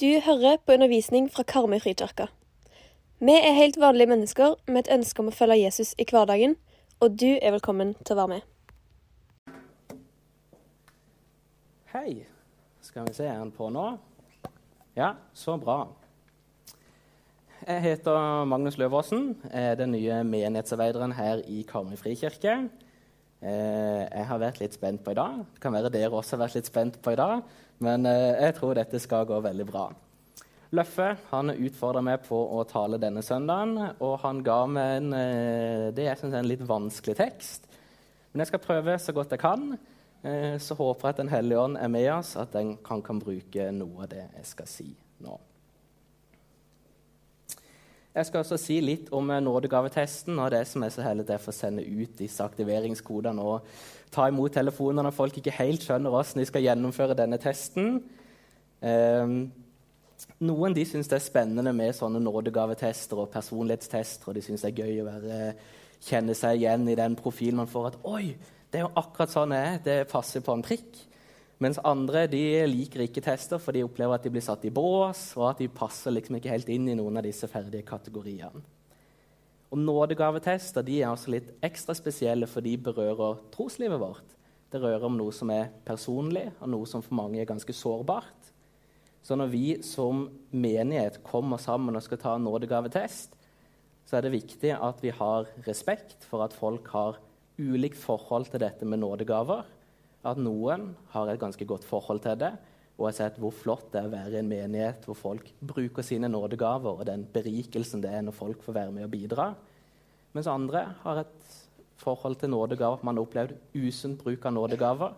Du hører på undervisning fra Karmøy frikirke. Vi er helt vanlige mennesker med et ønske om å følge Jesus i hverdagen, og du er velkommen til å være med. Hei. Skal vi se, er han på nå? Ja, så bra. Jeg heter Magnus Løvåsen, er den nye menighetsarbeideren her i Karmøy frikirke. Eh, jeg har vært litt spent på i dag. Det kan være dere også har vært litt spent på i dag. Men eh, jeg tror dette skal gå veldig bra. Løffe han utfordra meg på å tale denne søndagen, og han ga meg en, eh, det jeg synes er en litt vanskelig tekst. Men jeg skal prøve så godt jeg kan. Så håper jeg at Den hellige ånd er med oss, at den kan, kan bruke noe av det jeg skal si nå. Jeg skal også si litt om nådegavetesten og det som er så heldig til å sende ut disse aktiveringskodene og ta imot telefoner når folk ikke helt skjønner hvordan de skal gjennomføre denne testen. Um, noen de syns det er spennende med sånne nådegavetester og personlighetstester. og De syns det er gøy å være, kjenne seg igjen i den profilen man får. At 'oi, det er jo akkurat sånn jeg er'. Det passer på en prikk. Mens andre de liker ikke tester, for de opplever at de blir satt i bås, og at de passer liksom ikke helt inn i noen av disse ferdige kategoriene. Og Nådegavetester de er også litt ekstra spesielle, for de berører troslivet vårt. Det rører om noe som er personlig, og noe som for mange er ganske sårbart. Så når vi som menighet kommer sammen og skal ta en nådegavetest, så er det viktig at vi har respekt for at folk har ulikt forhold til dette med nådegaver at noen har et ganske godt forhold til det og har sett hvor flott det er å være i en menighet hvor folk bruker sine nådegaver og den berikelsen det er når folk får være med og bidra. Mens andre har et forhold til nådegaver man har opplevd usunn bruk av nådegaver.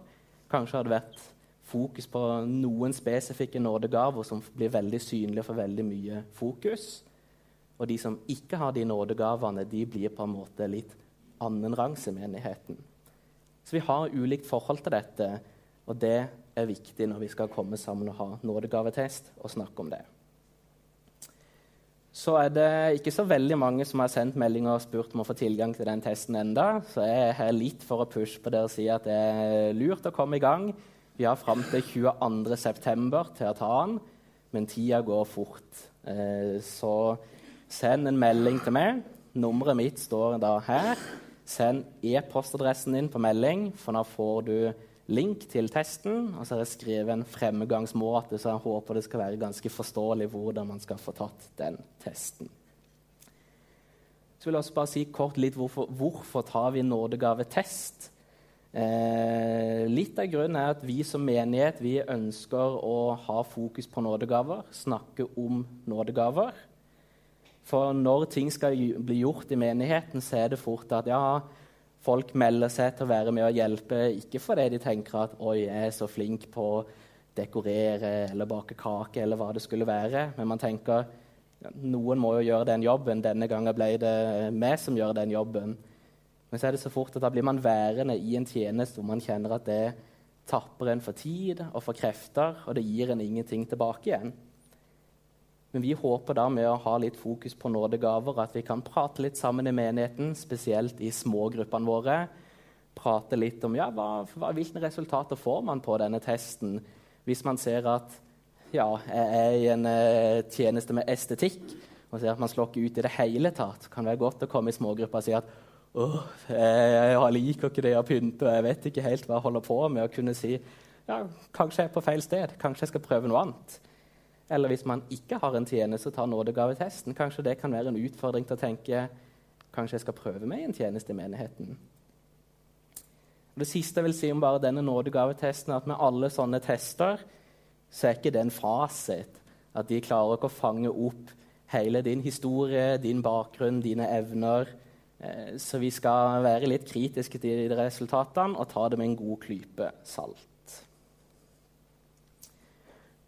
Kanskje har det vært fokus på noen spesifikke nådegaver som blir veldig synlige for veldig mye fokus. Og de som ikke har de nådegavene, de blir på en måte litt annenrangs i menigheten. Så vi har ulikt forhold til dette, og det er viktig når vi skal komme sammen og ha nådegavetest og snakke om det. Så er det ikke så veldig mange som har sendt meldinger og spurt om å få tilgang til den testen enda, så jeg er her litt for å pushe på dere og si at det er lurt å komme i gang. Vi har fram til 22.9. til å ta den, men tida går fort. Eh, så send en melding til meg. Nummeret mitt står da her. Send e-postadressen din på melding, for da får du link til testen. Og så har jeg skrevet en fremgangsmåte, så jeg håper det skal være ganske forståelig hvordan man skal få tatt den testen. Så vil jeg også bare si kort litt hvorfor, hvorfor tar vi nådegavetest. Eh, litt av grunnen er at vi som menighet vi ønsker å ha fokus på nådegaver, snakke om nådegaver. For når ting skal bli gjort i menigheten, så er det fort at ja, folk melder seg til å være med og hjelpe, ikke fordi de tenker at 'oi, jeg er så flink på å dekorere eller bake kake', eller hva det skulle være, men man tenker noen må jo gjøre den jobben. Denne gangen ble det meg som gjør den jobben. Men så er det så fort at da blir man værende i en tjeneste hvor man kjenner at det tapper en for tid og for krefter, og det gir en ingenting tilbake igjen. Men vi håper da med å ha litt fokus på nådegaver at vi kan prate litt sammen i menigheten, spesielt i smågruppene våre. Prate litt om ja, hva, hva, hvilke resultater får man på denne testen. Hvis man ser at ja, jeg er i en uh, tjeneste med estetikk og ser at man slår ikke ut i det hele tatt, kan det være godt å komme i smågrupper og si at åh, jeg, liker ikke det å pynte, og jeg vet ikke helt hva jeg holder på med. Og kunne si ja, kanskje jeg er på feil sted, kanskje jeg skal prøve noe annet. Eller hvis man ikke har en tjeneste tar nådegavetesten, kanskje det kan være en utfordring til å tenke kanskje jeg skal prøve meg i en tjeneste i menigheten. det siste jeg vil si om bare denne nådegavetesten, er at med alle sånne tester så er ikke det en fasit. At de klarer ikke å fange opp hele din historie, din bakgrunn, dine evner. Eh, så vi skal være litt kritiske til resultatene og ta det med en god klype salt.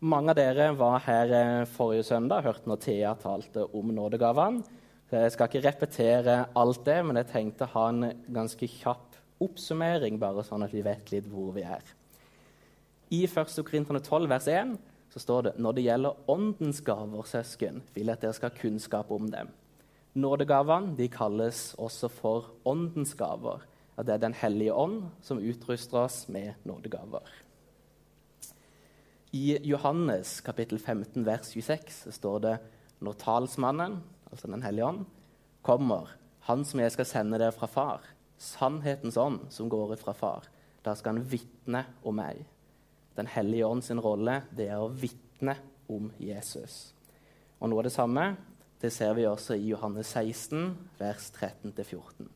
Mange av dere var her eh, forrige søndag og hørte når Thea talte om nådegavene. Jeg skal ikke repetere alt det, men jeg tenkte å ha en ganske kjapp oppsummering, bare sånn at vi vet litt hvor vi er. I 1. Korinterne 12, vers 1, så står det når det gjelder åndens gaver, søsken, vil jeg at dere skal ha kunnskap om dem. Nådegavene de kalles også for åndens gaver. At det er Den hellige ånd som utruster oss med nådegaver. I Johannes kapittel 15 vers 26 står det når talsmannen, altså Den hellige ånd, kommer, han som jeg skal sende dere fra far, sannhetens ånd som går ut fra far, da skal han vitne om meg. Den hellige ånd sin rolle det er å vitne om Jesus. Og Noe av det samme det ser vi også i Johannes 16, vers 13-14.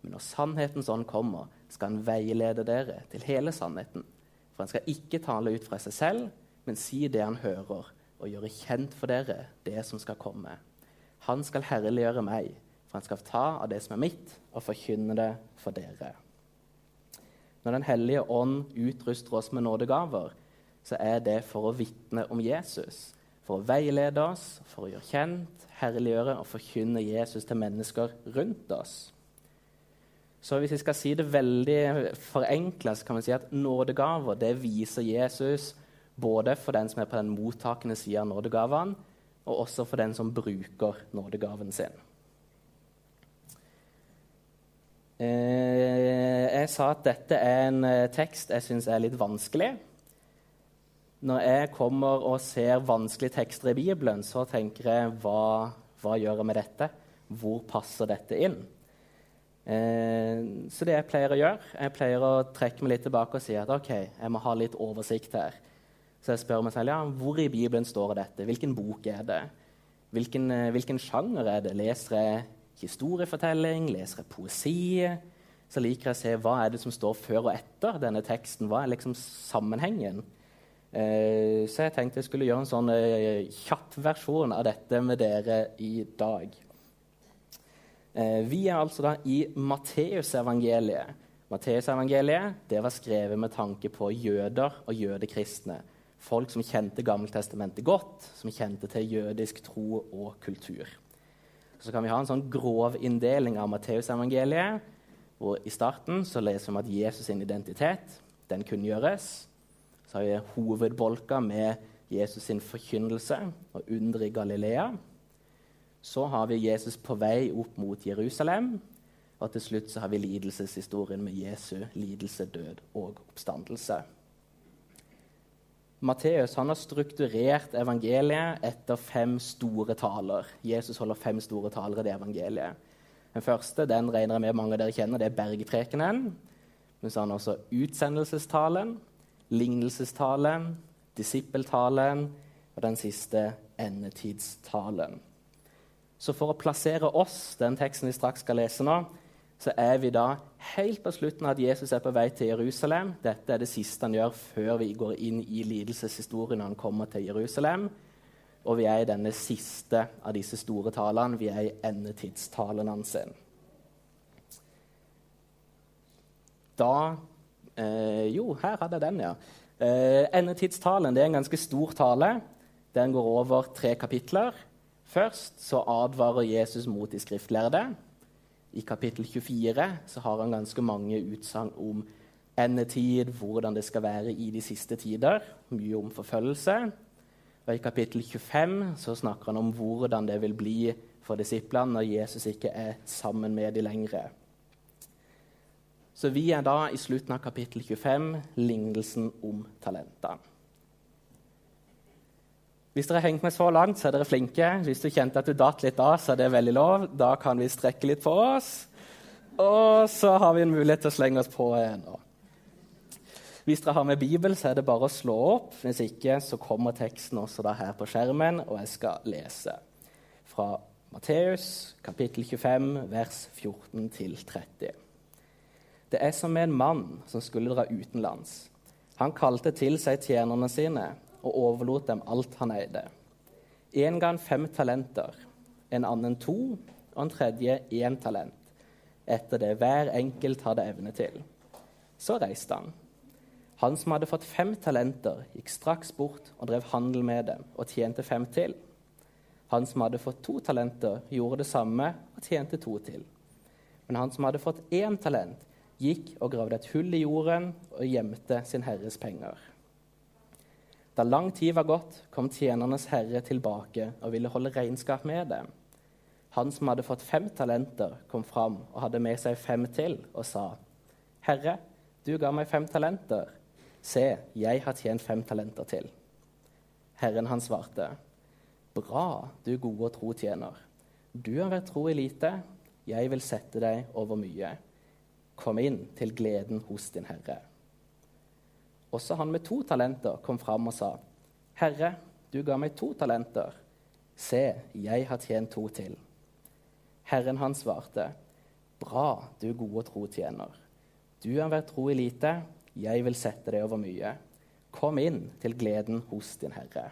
Men når sannhetens ånd kommer, skal han veilede dere til hele sannheten. For han skal ikke tale ut fra seg selv, men si det han hører, og gjøre kjent for dere det som skal komme. Han skal herliggjøre meg, for han skal ta av det som er mitt, og forkynne det for dere. Når Den hellige ånd utruster oss med nådegaver, så er det for å vitne om Jesus. For å veilede oss, for å gjøre kjent, herliggjøre og forkynne Jesus til mennesker rundt oss. Så hvis jeg skal si det veldig forenkla, så kan vi si at nådegaver det viser Jesus både for den som er på den mottakende sida av nådegavene, og også for den som bruker nådegaven sin. Eh, jeg sa at dette er en eh, tekst jeg syns er litt vanskelig. Når jeg kommer og ser vanskelige tekster i Bibelen, så tenker jeg hva, hva gjør jeg med dette? Hvor passer dette inn? Eh, så det jeg pleier å gjøre, jeg pleier å trekke meg litt tilbake og si at ok, jeg må ha litt oversikt her. Så jeg spør meg selv ja, hvor i Bibelen står dette? Hvilken bok er det? Hvilken, eh, hvilken sjanger er det? Leser jeg historiefortelling? Leser jeg poesi? Så liker jeg å se hva er det som står før og etter denne teksten. Hva er liksom sammenhengen? Eh, så jeg tenkte jeg skulle gjøre en sånn eh, versjon av dette med dere i dag. Eh, vi er altså da i Matteusevangeliet. Matteusevangeliet var skrevet med tanke på jøder og jødekristne. Folk som kjente Gammeltestamentet godt, som kjente til jødisk tro og kultur. Så kan vi ha en sånn grov inndeling av Matteusevangeliet. hvor I starten så leser vi om at Jesus' sin identitet den kunngjøres. Så har vi hovedbolka med Jesus' sin forkynnelse og under i Galilea. Så har vi Jesus på vei opp mot Jerusalem. Og til slutt så har vi lidelseshistorien med Jesu lidelse, død og oppstandelse. Matteus har strukturert evangeliet etter fem store taler. Jesus holder fem store taler i det evangeliet. Den første den regner jeg med mange av dere kjenner, det er bergprekenen. Men så har han også utsendelsestalen, lignelsestalen, disippeltalen og den siste endetidstalen. Så for å plassere oss, den teksten vi straks skal lese nå, så er vi da helt på slutten av at Jesus er på vei til Jerusalem. Dette er det siste han gjør før vi går inn i lidelseshistorien når han kommer til Jerusalem. Og vi er i denne siste av disse store talene. Vi er i endetidstalen hans. Da Eh, jo, her hadde jeg den, ja. Eh, endetidstalen det er en ganske stor tale. Den går over tre kapitler. Først så advarer Jesus mot de skriftlærde. I kapittel 24 så har han ganske mange utsagn om endetid, hvordan det skal være i de siste tider. Mye om forfølgelse. Og I kapittel 25 så snakker han om hvordan det vil bli for disiplene når Jesus ikke er sammen med dem lenger. Så vi er da i slutten av kapittel 25, lignelsen om talentene. Hvis dere har hengt med så langt, så er dere flinke. Hvis du kjente at du datt litt av, så er det veldig lov. Da kan vi strekke litt på oss. Og så har vi en mulighet til å slenge oss på nå. Hvis dere har med Bibel, så er det bare å slå opp. Hvis ikke, så kommer teksten også da her på skjermen, og jeg skal lese fra Matteus kapittel 25, vers 14 til 30. Det er som med en mann som skulle dra utenlands. Han kalte til seg tjenerne sine og overlot dem alt han eide. En ga han fem talenter, en annen to og en tredje én talent, etter det hver enkelt hadde evne til. Så reiste han. Han som hadde fått fem talenter, gikk straks bort og drev handel med dem og tjente fem til. Han som hadde fått to talenter, gjorde det samme og tjente to til. Men han som hadde fått én talent, gikk og gravde et hull i jorden og gjemte sin herres penger. Da lang tid var gått, kom tjenernes herre tilbake og ville holde regnskap med dem. Han som hadde fått fem talenter, kom fram og hadde med seg fem til, og sa, Herre, du ga meg fem talenter. Se, jeg har tjent fem talenter til. Herren han svarte, Bra, du gode og tro tjener. Du har vært tro i lite, jeg vil sette deg over mye. Kom inn til gleden hos din herre. Også han med to talenter kom fram og sa, Herre, du ga meg to talenter. Se, jeg har tjent to til. Herren han svarte, Bra, du gode tro tjener. Du har vært tro i lite, jeg vil sette deg over mye. Kom inn til gleden hos din herre.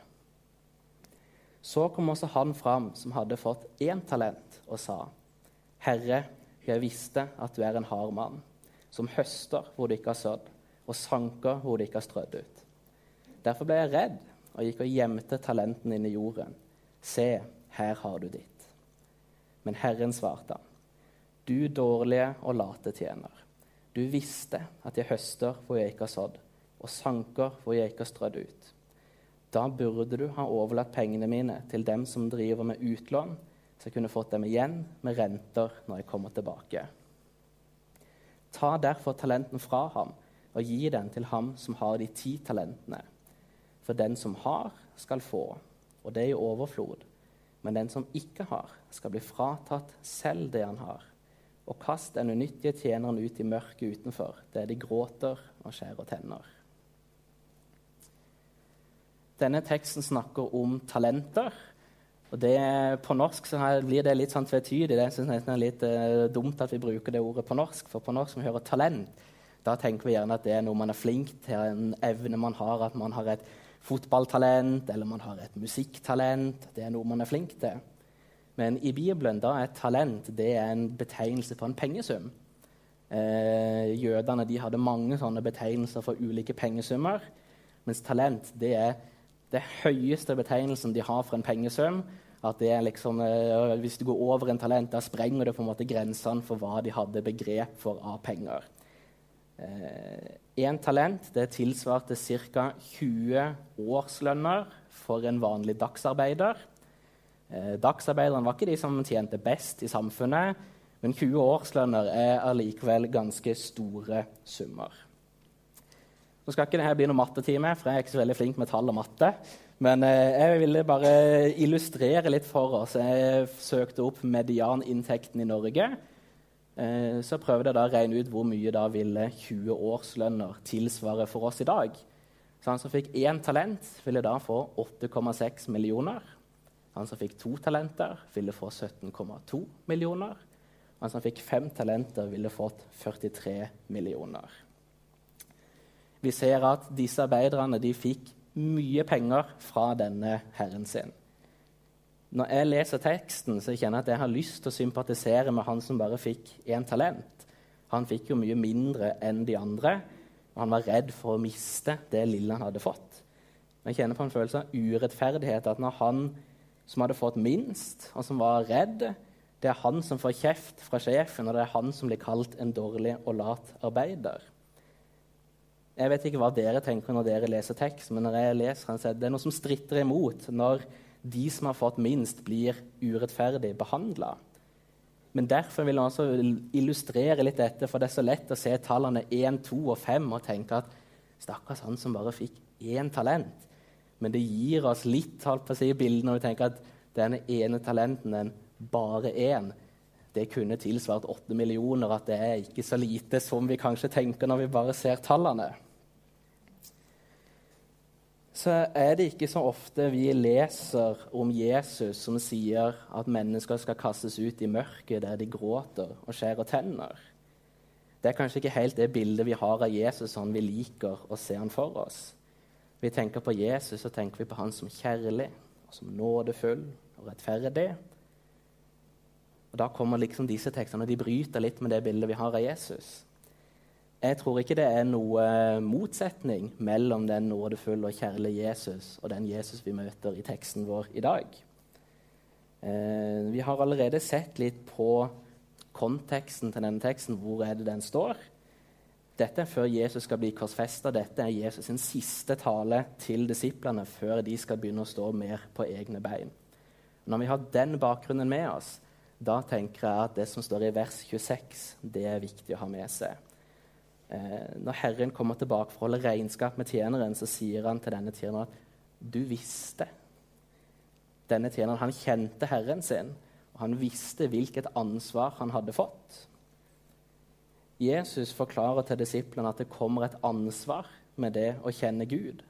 Så kom også han fram som hadde fått én talent, og sa, Herre, jeg visste at du er en hard mann, som høster hvor du ikke har sådd, og sanker hvor det ikke har strødd ut. Derfor ble jeg redd og gikk og gjemte talenten inn i jorden. Se, her har du ditt. Men Herren svarte han, du dårlige og late tjener. Du visste at jeg høster hvor jeg ikke har sådd, og sanker hvor jeg ikke har strødd ut. Da burde du ha overlatt pengene mine til dem som driver med utlån, så jeg kunne fått dem igjen med renter når jeg kommer tilbake. Ta derfor talenten fra ham og gi den til ham som har de ti talentene. For den som har, skal få, og det er i overflod. Men den som ikke har, skal bli fratatt selv det han har. Og kast den unyttige tjeneren ut i mørket utenfor, der de gråter og skjærer tenner. Denne teksten snakker om talenter. Og det, På norsk blir det litt sånn tvetydig. Det er litt uh, dumt at vi bruker det ordet på norsk. For på norsk vi hører talent, da tenker vi gjerne at det er noe man er flink til, en evne man har. At man har et fotballtalent eller man har et musikktalent. Det er noe man er flink til. Men i Bibelen da er talent det er en betegnelse på en pengesum. Eh, jødene de hadde mange sånne betegnelser for ulike pengesummer. Mens talent det er det høyeste betegnelsen de har for en pengesum. At det er liksom, eh, Hvis du går over en talent, da sprenger det på en måte grensene for hva de hadde begrep for av penger. Én uh, talent det tilsvarte ca. 20 årslønner for en vanlig dagsarbeider. Uh, dagsarbeiderne var ikke de som tjente best i samfunnet, men 20 årslønner er allikevel ganske store summer. Nå skal ikke dette bli noen mattetime, for jeg er ikke så veldig flink med tall og matte. Men eh, jeg ville bare illustrere litt for oss. Jeg søkte opp medianinntekten i Norge. Eh, så prøvde jeg da å regne ut hvor mye da ville 20 årslønner tilsvare for oss i dag. Så han som fikk én talent, ville da få 8,6 millioner. Han som fikk to talenter, ville få 17,2 millioner. Han som fikk fem talenter, ville fått 43 millioner. Vi ser at disse arbeiderne de fikk mye penger fra denne herren sin. Når jeg leser teksten, så kjenner jeg at jeg har lyst til å sympatisere med han som bare fikk én talent. Han fikk jo mye mindre enn de andre, og han var redd for å miste det lille han hadde fått. Men jeg kjenner på en følelse av urettferdighet. At når han som hadde fått minst, og som var redd, det er han som får kjeft fra sjefen, og det er han som blir kalt en dårlig og lat arbeider. Jeg vet ikke hva dere tenker når dere leser tekst, men når jeg leser den, så er det noe som stritter imot når de som har fått minst, blir urettferdig behandla. Men derfor vil jeg også illustrere litt dette, for det er så lett å se tallene 1, 2 og 5 og tenke at stakkars han som bare fikk én talent. Men det gir oss litt holdt på å si, bilde når vi tenker at denne ene talenten, den bare én, det kunne tilsvart åtte millioner. At det er ikke så lite som vi kanskje tenker når vi bare ser tallene så er det ikke så ofte vi leser om Jesus som sier at mennesker skal kastes ut i mørket der de gråter og skjærer tenner. Det er kanskje ikke helt det bildet vi har av Jesus sånn vi liker å se han for oss. Vi tenker på Jesus og tenker vi på han som kjærlig og som nådefull og rettferdig. Og Da kommer liksom disse tekstene, og de bryter litt med det bildet vi har av Jesus. Jeg tror ikke det er noe motsetning mellom den nådefulle og kjærlige Jesus og den Jesus vi møter i teksten vår i dag. Eh, vi har allerede sett litt på konteksten til denne teksten. Hvor er det den står? Dette er før Jesus skal bli korsfesta. Dette er Jesus' sin siste tale til disiplene før de skal begynne å stå mer på egne bein. Når vi har den bakgrunnen med oss, da tenker jeg at det som står i vers 26, det er viktig å ha med seg. Eh, når Herren kommer tilbake for å holde regnskap med tjeneren, så sier han til denne tjeneren at Du visste. Denne tjeneren han kjente Herren sin, og han visste hvilket ansvar han hadde fått. Jesus forklarer til disiplene at det kommer et ansvar med det å kjenne Gud,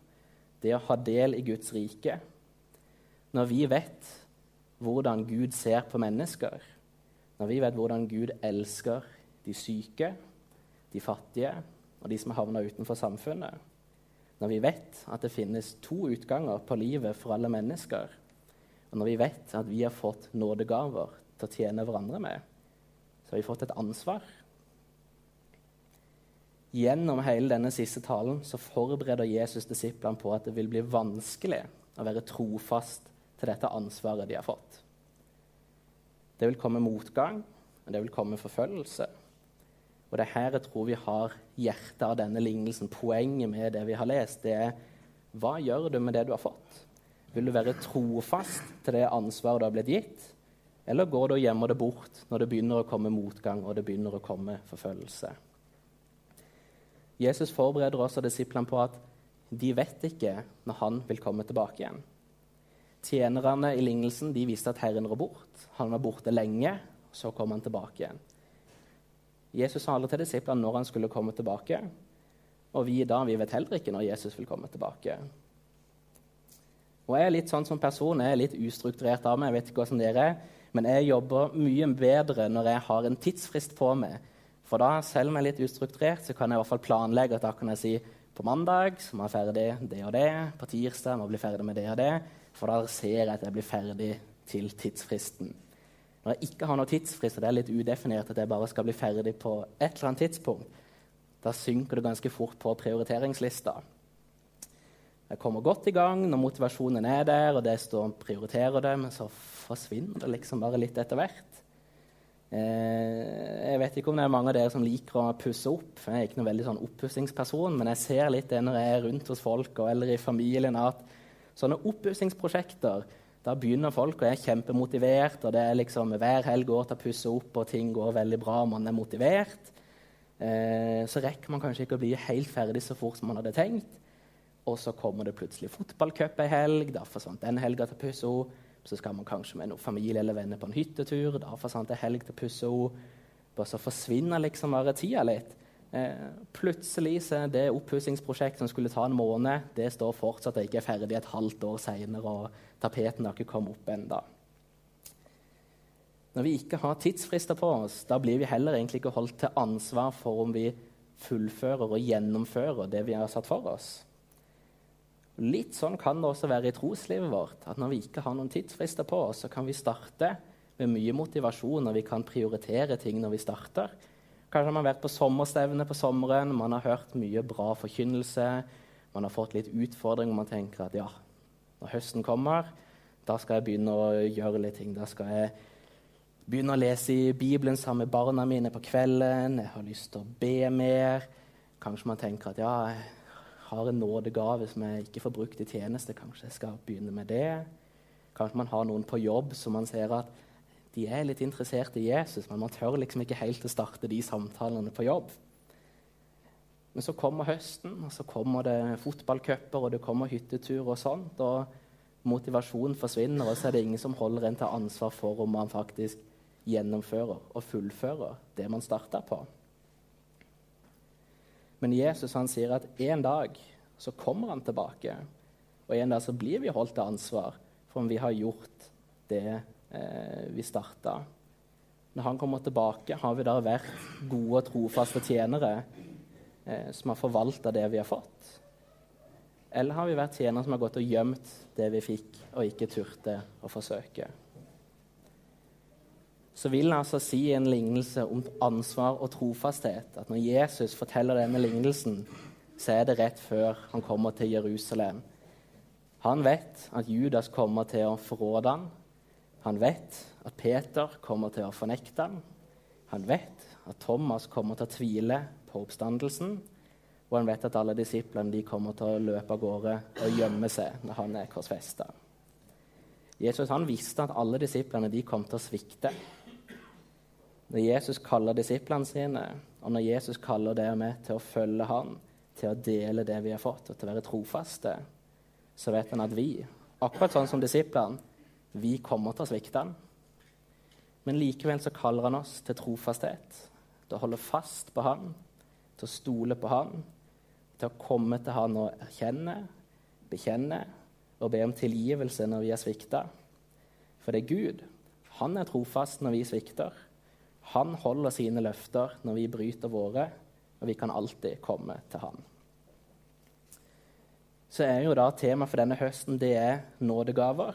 det å ha del i Guds rike. Når vi vet hvordan Gud ser på mennesker, når vi vet hvordan Gud elsker de syke, de fattige og de som har havna utenfor samfunnet, når vi vet at det finnes to utganger på livet for alle mennesker, og når vi vet at vi har fått nådegaver til å tjene hverandre med, så har vi fått et ansvar. Gjennom hele denne siste talen så forbereder Jesus disiplene på at det vil bli vanskelig å være trofast til dette ansvaret de har fått. Det vil komme motgang, og det vil komme forfølgelse. Og det er her jeg tror vi har hjertet av denne lignelsen. Poenget med det vi har lest, det er hva gjør du med det du har fått? Vil du være trofast til det ansvaret du har blitt gitt? Eller går du og gjemmer det bort når det begynner å komme motgang og det begynner å komme forfølgelse? Jesus forbereder også disiplene på at de vet ikke når han vil komme tilbake igjen. Tjenerne i lignelsen de visste at Herren rår bort. Han var borte lenge, så kom han tilbake igjen. Jesus sa aldri til disiplene når han skulle komme tilbake. Og vi da, vi vet heller ikke når Jesus vil komme tilbake. Og Jeg er litt sånn som person, jeg er litt ustrukturert av meg. jeg vet ikke hvordan dere er, Men jeg jobber mye bedre når jeg har en tidsfrist på meg. For da, selv om jeg er litt ustrukturert, så kan jeg i hvert fall planlegge at da kan jeg si på mandag så må jeg ferdig det og det. På tirsdag må jeg bli ferdig med det og det. For da ser jeg at jeg blir ferdig til tidsfristen. Når jeg ikke har noen tidsfrist, og det er litt udefinert at jeg bare skal bli ferdig på et eller annet tidspunkt, da synker det ganske fort på prioriteringslista. Jeg kommer godt i gang når motivasjonen er der, og det står prioriterer det, men så forsvinner det liksom bare litt etter hvert. Eh, jeg vet ikke om det er mange av dere som liker å pusse opp. Jeg er ikke noen veldig sånn men jeg ser litt det når jeg er rundt hos folk og, eller i familien, at sånne oppussingsprosjekter da begynner folk og er kjempemotivert, og det er liksom hver helg går til å pusse opp, og ting går veldig bra, og man er motivert. Eh, så rekker man kanskje ikke å bli helt ferdig så fort som man hadde tenkt. Og så kommer det plutselig fotballcup ei helg, da forsvant den helga til pusse opp. Så skal man kanskje med noen familie eller venner på en hyttetur, da forsvant ei helg til pusse opp. Og så forsvinner liksom bare tida litt. Eh, plutselig så det oppussingsprosjektet som skulle ta en måned, det står fortsatt og ikke er ferdig et halvt år seinere, og tapeten har ikke kommet opp ennå. Når vi ikke har tidsfrister på oss, da blir vi heller egentlig ikke holdt til ansvar for om vi fullfører og gjennomfører det vi har satt for oss. Litt sånn kan det også være i troslivet vårt. at Når vi ikke har noen tidsfrister på oss, så kan vi starte med mye motivasjon, og vi kan prioritere ting når vi starter. Kanskje man har vært på sommerstevne på sommeren, man har hørt mye bra forkynnelse. Man har fått litt utfordringer, og man tenker at ja, når høsten kommer, da skal jeg begynne å gjøre litt ting. Da skal jeg begynne å lese i Bibelen sammen med barna mine på kvelden. Jeg har lyst til å be mer. Kanskje man tenker at ja, jeg har en nådegave som jeg ikke får brukt i tjeneste. Kanskje jeg skal begynne med det. Kanskje man har noen på jobb som man ser at de er litt interessert i Jesus, men man tør liksom ikke helt å starte de samtalene på jobb. Men så kommer høsten, og så kommer det fotballcuper og det kommer hyttetur og sånt. og Motivasjonen forsvinner, og så er det ingen som holder en til ansvar for om man faktisk gjennomfører og fullfører det man starta på. Men Jesus han sier at en dag så kommer han tilbake, og en dag så blir vi holdt til ansvar for om vi har gjort det vi starta. Når han kommer tilbake, har vi da vært gode og trofaste tjenere eh, som har forvalta det vi har fått? Eller har vi vært tjenere som har gått og gjemt det vi fikk, og ikke turte å forsøke? Så vil han altså si en lignelse om ansvar og trofasthet. At når Jesus forteller denne lignelsen, så er det rett før han kommer til Jerusalem. Han vet at Judas kommer til å forråde ham. Han vet at Peter kommer til å fornekte ham. Han vet at Thomas kommer til å tvile på oppstandelsen. Og han vet at alle disiplene de kommer til å løpe av gårde og gjemme seg når han er korsfesta. Jesus han visste at alle disiplene de kom til å svikte. Når Jesus kaller disiplene sine, og når Jesus kaller dere med til å følge ham, til å dele det vi har fått, og til å være trofaste, så vet han at vi, akkurat sånn som disiplene, vi kommer til å svikte han. Men likevel så kaller han oss til trofasthet, til å holde fast på han, til å stole på han, til å komme til han og erkjenne, bekjenne og be om tilgivelse når vi er svikta. For det er Gud. Han er trofast når vi svikter. Han holder sine løfter når vi bryter våre, og vi kan alltid komme til han. Så er jo da Temaet for denne høsten det er nådegaver.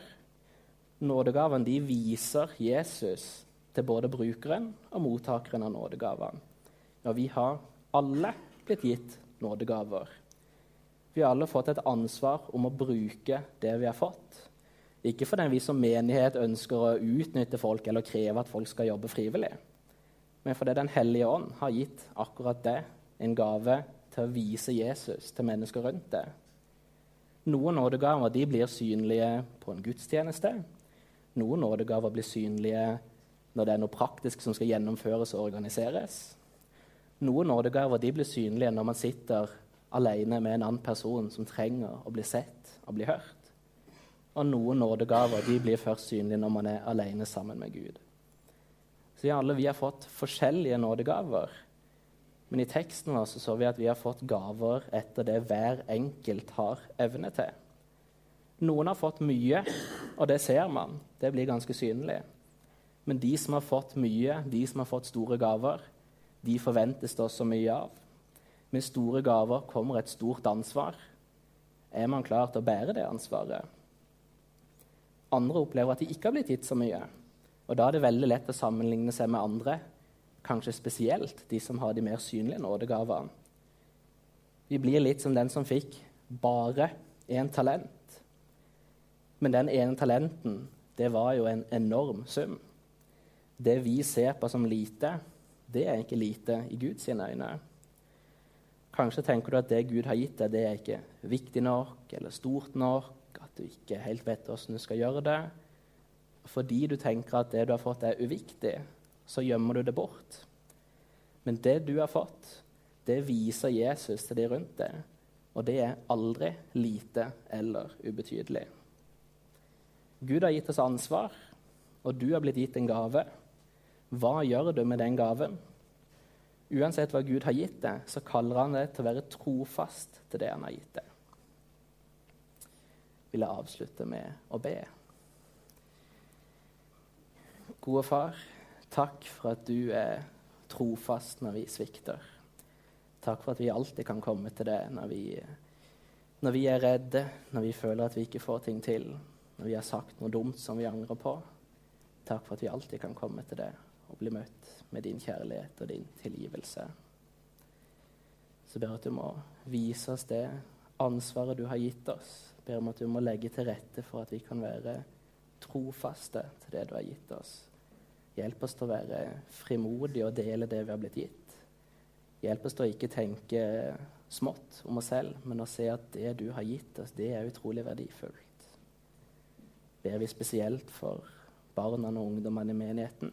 Nådegavene de viser Jesus til både brukeren og mottakeren av nådegavene. Ja, vi har alle blitt gitt nådegaver. Vi har alle fått et ansvar om å bruke det vi har fått. Ikke fordi vi som menighet ønsker å utnytte folk eller kreve at folk skal jobbe frivillig, men fordi Den hellige ånd har gitt akkurat det, en gave til å vise Jesus til mennesker rundt det. Noen nådegaver de blir synlige på en gudstjeneste. Noen nådegaver blir synlige når det er noe praktisk som skal gjennomføres og organiseres. Noen nådegaver de blir synlige når man sitter alene med en annen person som trenger å bli sett og bli hørt. Og noen nådegaver de blir først synlige når man er alene sammen med Gud. Så ja, alle vi har fått forskjellige nådegaver. Men i teksten vår så vi at vi har fått gaver etter det hver enkelt har evne til. Noen har fått mye, og det ser man. Det blir ganske synlig. Men de som har fått mye, de som har fått store gaver, de forventes det også mye av. Med store gaver kommer et stort ansvar. Er man klar til å bære det ansvaret? Andre opplever at de ikke har blitt gitt så mye. Og da er det veldig lett å sammenligne seg med andre, kanskje spesielt de som har de mer synlige nådegavene. Vi blir litt som den som fikk bare én talent. Men den ene talenten, det var jo en enorm sum. Det vi ser på som lite, det er ikke lite i Guds øyne. Kanskje tenker du at det Gud har gitt deg, det er ikke viktig nok eller stort nok, at du ikke helt vet hvordan du skal gjøre det. Fordi du tenker at det du har fått, er uviktig, så gjemmer du det bort. Men det du har fått, det viser Jesus til de rundt deg. Og det er aldri lite eller ubetydelig. Gud har gitt oss ansvar, og du har blitt gitt en gave. Hva gjør du med den gaven? Uansett hva Gud har gitt deg, så kaller han deg til å være trofast til det han har gitt deg. Vil jeg avslutte med å be. Gode far, takk for at du er trofast når vi svikter. Takk for at vi alltid kan komme til det når vi, når vi er redde, når vi føler at vi ikke får ting til, når vi har sagt noe dumt som vi angrer på. Takk for at vi alltid kan komme til det og bli møtt med din kjærlighet og din tilgivelse. Så ber jeg at du må vise oss det ansvaret du har gitt oss. Ber om at du må legge til rette for at vi kan være trofaste til det du har gitt oss. Hjelp oss til å være frimodige og dele det vi har blitt gitt. Hjelp oss til å ikke tenke smått om oss selv, men å se at det du har gitt oss, det er utrolig verdifullt. Ber vi spesielt for barna og ungdommene i menigheten.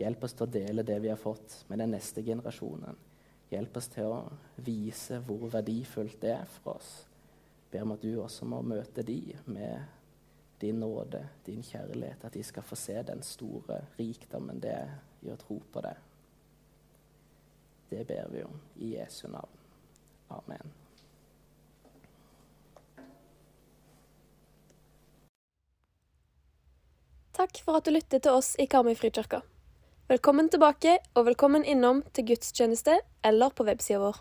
Hjelp oss til å dele det vi har fått, med den neste generasjonen. Hjelp oss til å vise hvor verdifullt det er for oss. Ber om at du også må møte de med din nåde, din kjærlighet, at de skal få se den store rikdommen det er i å tro på det. Det ber vi om i Jesu navn. Amen. Takk for at du lyttet til oss i Karmøy Frikirke. Velkommen tilbake, og velkommen innom til gudstjeneste eller på websida vår.